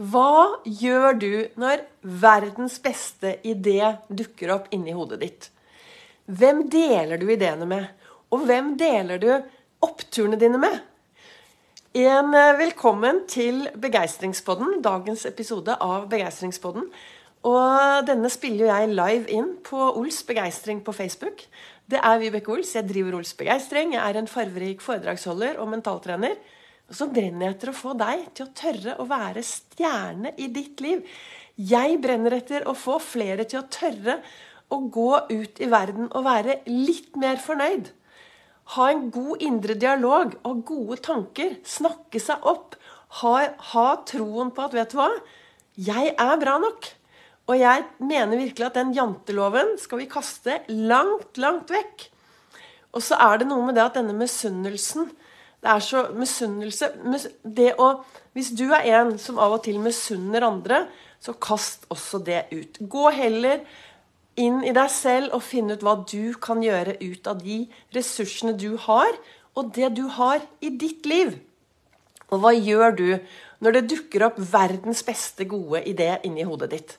Hva gjør du når verdens beste idé dukker opp inni hodet ditt? Hvem deler du ideene med? Og hvem deler du oppturene dine med? En eh, velkommen til Begeistringspodden, dagens episode av Begeistringspodden. Og denne spiller jeg live inn på Ols Begeistring på Facebook. Det er Vibeke Ols. Jeg driver Ols Begeistring. Jeg er en farverik foredragsholder og mentaltrener. Og så brenner jeg etter å få deg til å tørre å være stjerne i ditt liv. Jeg brenner etter å få flere til å tørre å gå ut i verden og være litt mer fornøyd. Ha en god indre dialog og gode tanker. Snakke seg opp. Ha, ha troen på at vet du hva? Jeg er bra nok. Og jeg mener virkelig at den janteloven skal vi kaste langt, langt vekk. Og så er det noe med det at denne misunnelsen det er så misunnelse det å, Hvis du er en som av og til misunner andre, så kast også det ut. Gå heller inn i deg selv og finn ut hva du kan gjøre ut av de ressursene du har, og det du har i ditt liv. Og hva gjør du når det dukker opp verdens beste gode idé inni hodet ditt?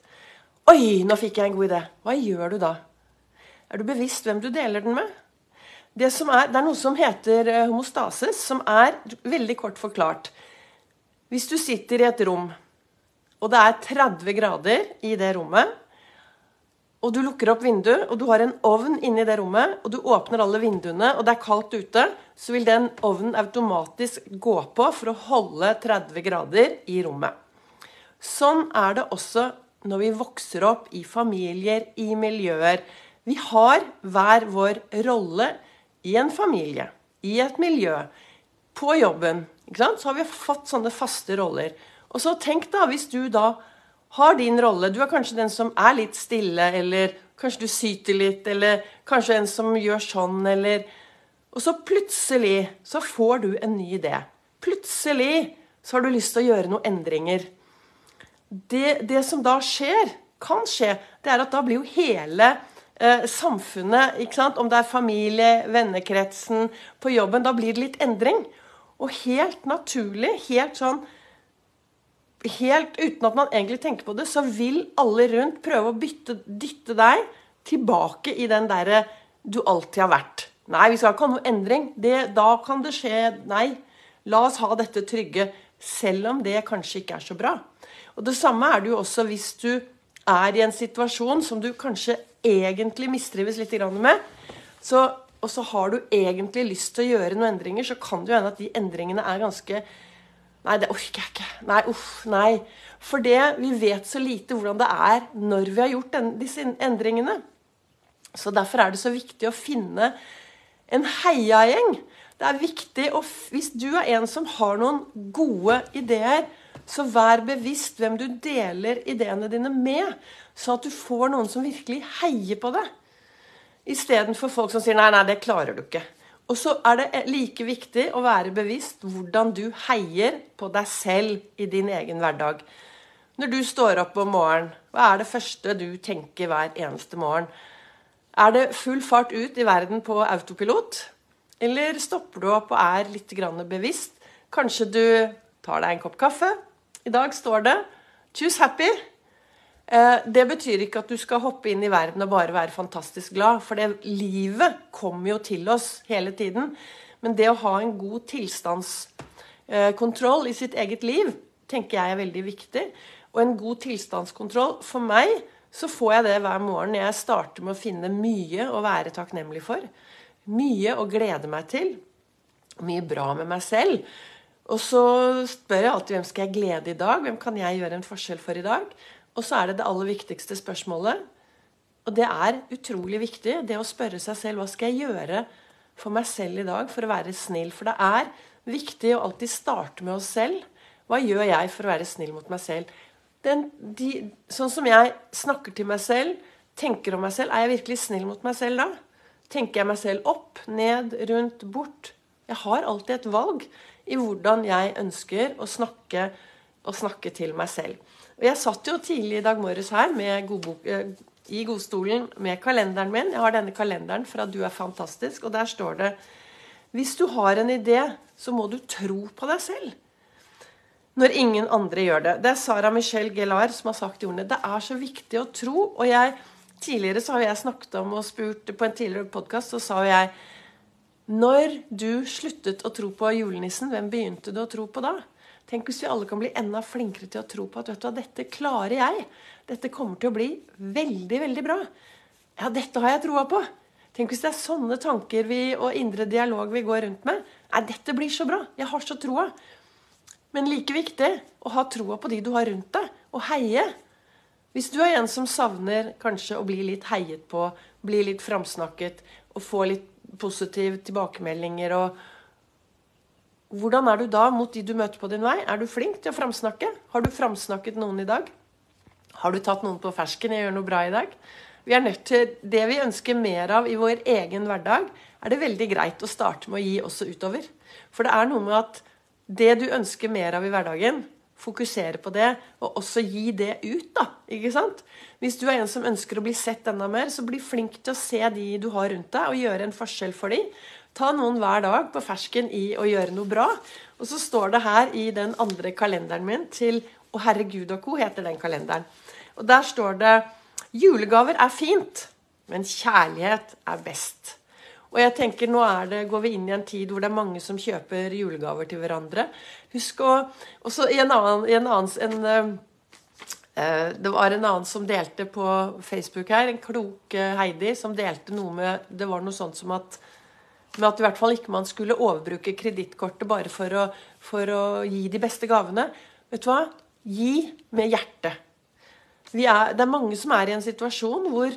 Oi, nå fikk jeg en god idé. Hva gjør du da? Er du bevisst hvem du deler den med? Det, er, det er noe som heter eh, homostasis, som er veldig kort forklart. Hvis du sitter i et rom, og det er 30 grader i det rommet, og du lukker opp vinduet, og du har en ovn inni det rommet, og du åpner alle vinduene, og det er kaldt ute, så vil den ovnen automatisk gå på for å holde 30 grader i rommet. Sånn er det også når vi vokser opp i familier, i miljøer. Vi har hver vår rolle i en familie, i et miljø, på jobben. Så har vi fått sånne faste roller. Og så tenk da, hvis du da har din rolle Du er kanskje den som er litt stille, eller kanskje du syter litt, eller kanskje en som gjør sånn, eller Og så plutselig så får du en ny idé. Plutselig så har du lyst til å gjøre noen endringer. Det, det som da skjer, kan skje, det er at da blir jo hele eh, samfunnet, om det er familie, vennekretsen, på jobben, da blir det litt endring. Og helt naturlig, helt sånn Helt uten at man egentlig tenker på det, så vil alle rundt prøve å bytte, dytte deg tilbake i den derre du alltid har vært. Nei, vi skal ikke ha noe endring. Det, da kan det skje Nei, la oss ha dette trygge. Selv om det kanskje ikke er så bra. Og Det samme er det jo også hvis du er i en situasjon som du kanskje egentlig mistrives litt med, så, og så har du egentlig lyst til å gjøre noen endringer, så kan det jo hende at de endringene er ganske Nei, det orker jeg ikke. Nei, uff, nei. For det, vi vet så lite hvordan det er når vi har gjort den, disse endringene. Så derfor er det så viktig å finne en heiagjeng. Det er viktig å, Hvis du er en som har noen gode ideer, så vær bevisst hvem du deler ideene dine med. Sånn at du får noen som virkelig heier på det. Istedenfor folk som sier 'nei, nei, det klarer du ikke'. Og så er det like viktig å være bevisst hvordan du heier på deg selv i din egen hverdag. Når du står opp om morgenen, hva er det første du tenker hver eneste morgen? Er det full fart ut i verden på autopilot? Eller stopper du opp og er litt bevisst? Kanskje du tar deg en kopp kaffe? I dag står det 'choose happy'. Eh, det betyr ikke at du skal hoppe inn i verden og bare være fantastisk glad, for det, livet kommer jo til oss hele tiden. Men det å ha en god tilstandskontroll i sitt eget liv tenker jeg er veldig viktig. Og en god tilstandskontroll For meg så får jeg det hver morgen når jeg starter med å finne mye å være takknemlig for. Mye å glede meg til. Mye bra med meg selv. Og så spør jeg alltid hvem skal jeg glede i dag? Hvem kan jeg gjøre en forskjell for i dag? Og så er det det aller viktigste spørsmålet. Og det er utrolig viktig, det å spørre seg selv hva skal jeg gjøre for meg selv i dag for å være snill. For det er viktig å alltid starte med oss selv. Hva gjør jeg for å være snill mot meg selv? Den, de, sånn som jeg snakker til meg selv, tenker om meg selv, er jeg virkelig snill mot meg selv da? Tenker jeg meg selv opp, ned, rundt, bort? Jeg har alltid et valg i hvordan jeg ønsker å snakke, å snakke til meg selv. Og Jeg satt jo tidlig i dag morges her godbok, eh, i godstolen med kalenderen min. Jeg har denne kalenderen fra Du er fantastisk, og der står det Hvis du har en idé, så må du tro på deg selv. når ingen andre gjør det. Det er Sara Michelle Gellar som har sagt i ordene. Det er så viktig å tro. Og jeg, tidligere så har jeg snakket om og spurt på en tidligere podkast, så sa jeg Når du sluttet å tro på julenissen, hvem begynte du å tro på da? Tenk hvis vi alle kan bli enda flinkere til å tro på at vet du, dette klarer jeg. Dette kommer til å bli veldig, veldig bra. Ja, dette har jeg troa på. Tenk hvis det er sånne tanker vi, og indre dialog vi går rundt med. Nei, dette blir så bra. Jeg har så troa. Men like viktig å ha troa på de du har rundt deg, og heie. Hvis du er en som savner kanskje å bli litt heiet på, bli litt framsnakket og få litt positive tilbakemeldinger og Hvordan er du da mot de du møter på din vei? Er du flink til å framsnakke? Har du framsnakket noen i dag? Har du tatt noen på fersken? Jeg gjør noe bra i dag. Vi er nødt til Det vi ønsker mer av i vår egen hverdag, er det veldig greit å starte med å gi også utover. For det er noe med at det du ønsker mer av i hverdagen, fokusere på det, og også gi det ut, da. Ikke sant? Hvis du er en som ønsker å bli sett enda mer, så bli flink til å se de du har rundt deg, og gjøre en forskjell for dem. Ta noen hver dag på fersken i å gjøre noe bra. Og så står det her i den andre kalenderen min til Å herregud og co. heter den kalenderen. Og der står det Julegaver er fint, men kjærlighet er best. Og jeg tenker, Nå det, går vi inn i en tid hvor det er mange som kjøper julegaver til hverandre. Husk å også i en annen, en annen en, uh, Det var en annen som delte på Facebook her, en klok uh, Heidi, som delte noe med Det var noe sånt som at med at i hvert fall ikke man skulle overbruke kredittkortet bare for å, for å, gi de beste gavene. Vet du hva? Gi med hjertet. Er, det er mange som er i en situasjon hvor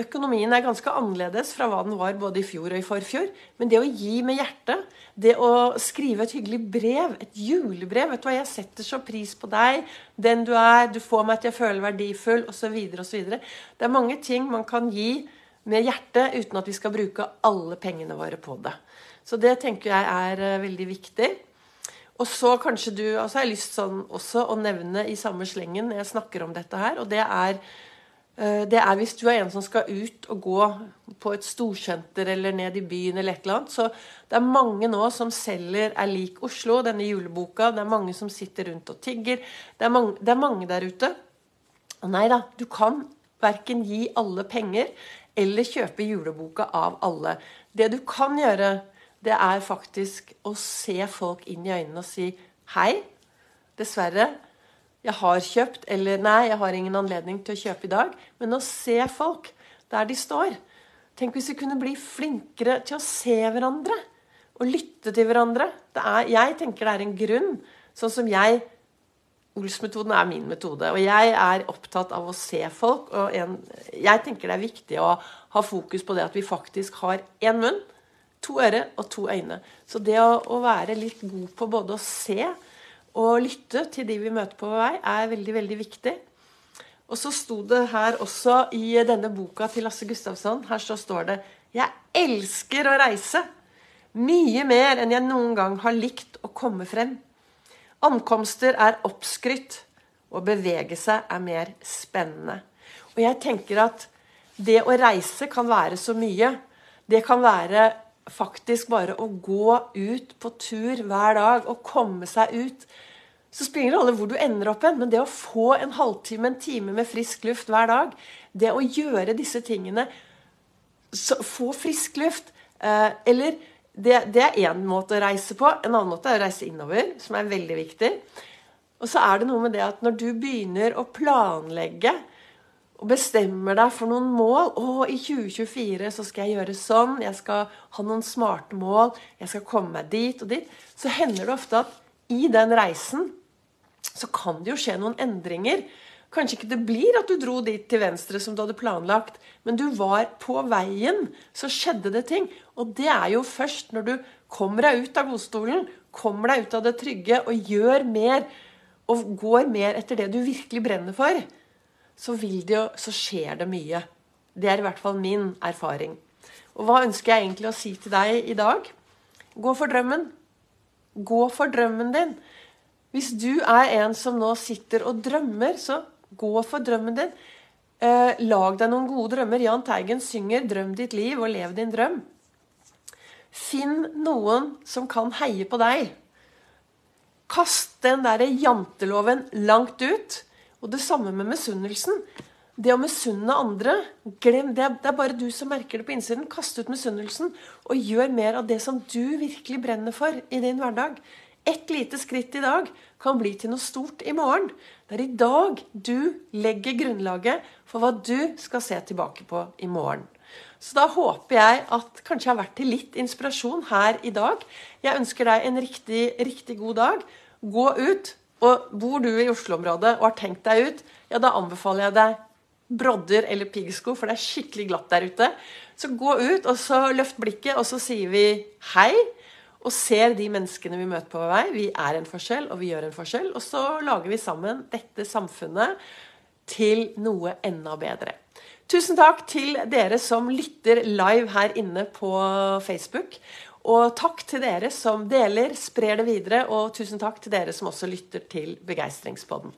Økonomien er ganske annerledes fra hva den var både i fjor og i forfjor. Men det å gi med hjertet, det å skrive et hyggelig brev, et julebrev vet du hva, 'Jeg setter så pris på deg, den du er, du får meg til å føle verdifull', osv. osv. Det er mange ting man kan gi med hjertet uten at vi skal bruke alle pengene våre på det. Så det tenker jeg er uh, veldig viktig. Og så kanskje du, altså jeg har lyst sånn også å nevne i samme slengen når jeg snakker om dette her, og det er Eh, det er hvis du er en som skal ut og gå på et storsenter eller ned i byen eller et eller annet. Så det er mange nå som selger Er lik Oslo, denne juleboka. Det er mange som sitter rundt og tigger. Det er mange, det er mange der ute. Og nei da, du kan verken gi alle penger eller kjøpe juleboka av alle. Det du kan gjøre, det er faktisk å se folk inn i øynene og si hei. Dessverre, jeg har kjøpt, eller nei, jeg har ingen anledning til å kjøpe i dag. Men å se folk der de står. Tenk hvis vi kunne bli flinkere til å se hverandre og lytte til hverandre. Er, jeg tenker det er en grunn, sånn som jeg Ols-metoden er min metode. Og jeg er opptatt av å se folk. Og en, jeg tenker det er viktig å ha fokus på det at vi faktisk har én munn, to ører og to øyne. Så det å, å være litt god på både å se å lytte til de vi møter på vei, er veldig, veldig viktig. Og så sto det her også i denne boka til Lasse Gustavsson Her så står det 'Jeg elsker å reise'. Mye mer enn jeg noen gang har likt å komme frem. Ankomster er oppskrytt. Å bevege seg er mer spennende. Og jeg tenker at det å reise kan være så mye. Det kan være faktisk bare å gå ut på tur hver dag og komme seg ut Så spiller det rolle hvor du ender opp hen, men det å få en halvtime, en time med frisk luft hver dag, det å gjøre disse tingene så, Få frisk luft eh, Eller det, det er én måte å reise på. En annen måte er å reise innover, som er veldig viktig. Og så er det noe med det at når du begynner å planlegge og bestemmer deg for noen mål. 'Å, i 2024 så skal jeg gjøre sånn. Jeg skal ha noen smarte mål. Jeg skal komme meg dit og dit.' Så hender det ofte at i den reisen så kan det jo skje noen endringer. Kanskje ikke det blir at du dro dit til venstre som du hadde planlagt, men du var på veien, så skjedde det ting. Og det er jo først når du kommer deg ut av godstolen, kommer deg ut av det trygge og gjør mer, og går mer etter det du virkelig brenner for, så, det, så skjer det mye. Det er i hvert fall min erfaring. Og hva ønsker jeg egentlig å si til deg i dag? Gå for drømmen. Gå for drømmen din. Hvis du er en som nå sitter og drømmer, så gå for drømmen din. Eh, lag deg noen gode drømmer. Jahn Teigen synger 'Drøm ditt liv og lev din drøm'. Finn noen som kan heie på deg. Kast den derre janteloven langt ut. Og det samme med misunnelsen. Det å misunne andre, glem det. Det er bare du som merker det på innsiden. Kast ut misunnelsen, og gjør mer av det som du virkelig brenner for i din hverdag. Ett lite skritt i dag kan bli til noe stort i morgen. Det er i dag du legger grunnlaget for hva du skal se tilbake på i morgen. Så da håper jeg at kanskje jeg har vært til litt inspirasjon her i dag. Jeg ønsker deg en riktig, riktig god dag. Gå ut. Og bor du i Oslo-området og har tenkt deg ut, ja, da anbefaler jeg deg brodder eller piggsko, for det er skikkelig glatt der ute. Så gå ut, og så løft blikket, og så sier vi hei. Og ser de menneskene vi møter på vei. Vi er en forskjell, og vi gjør en forskjell. Og så lager vi sammen dette samfunnet til noe enda bedre. Tusen takk til dere som lytter live her inne på Facebook. Og takk til dere som deler, sprer det videre. Og tusen takk til dere som også lytter til Begeistringspodden.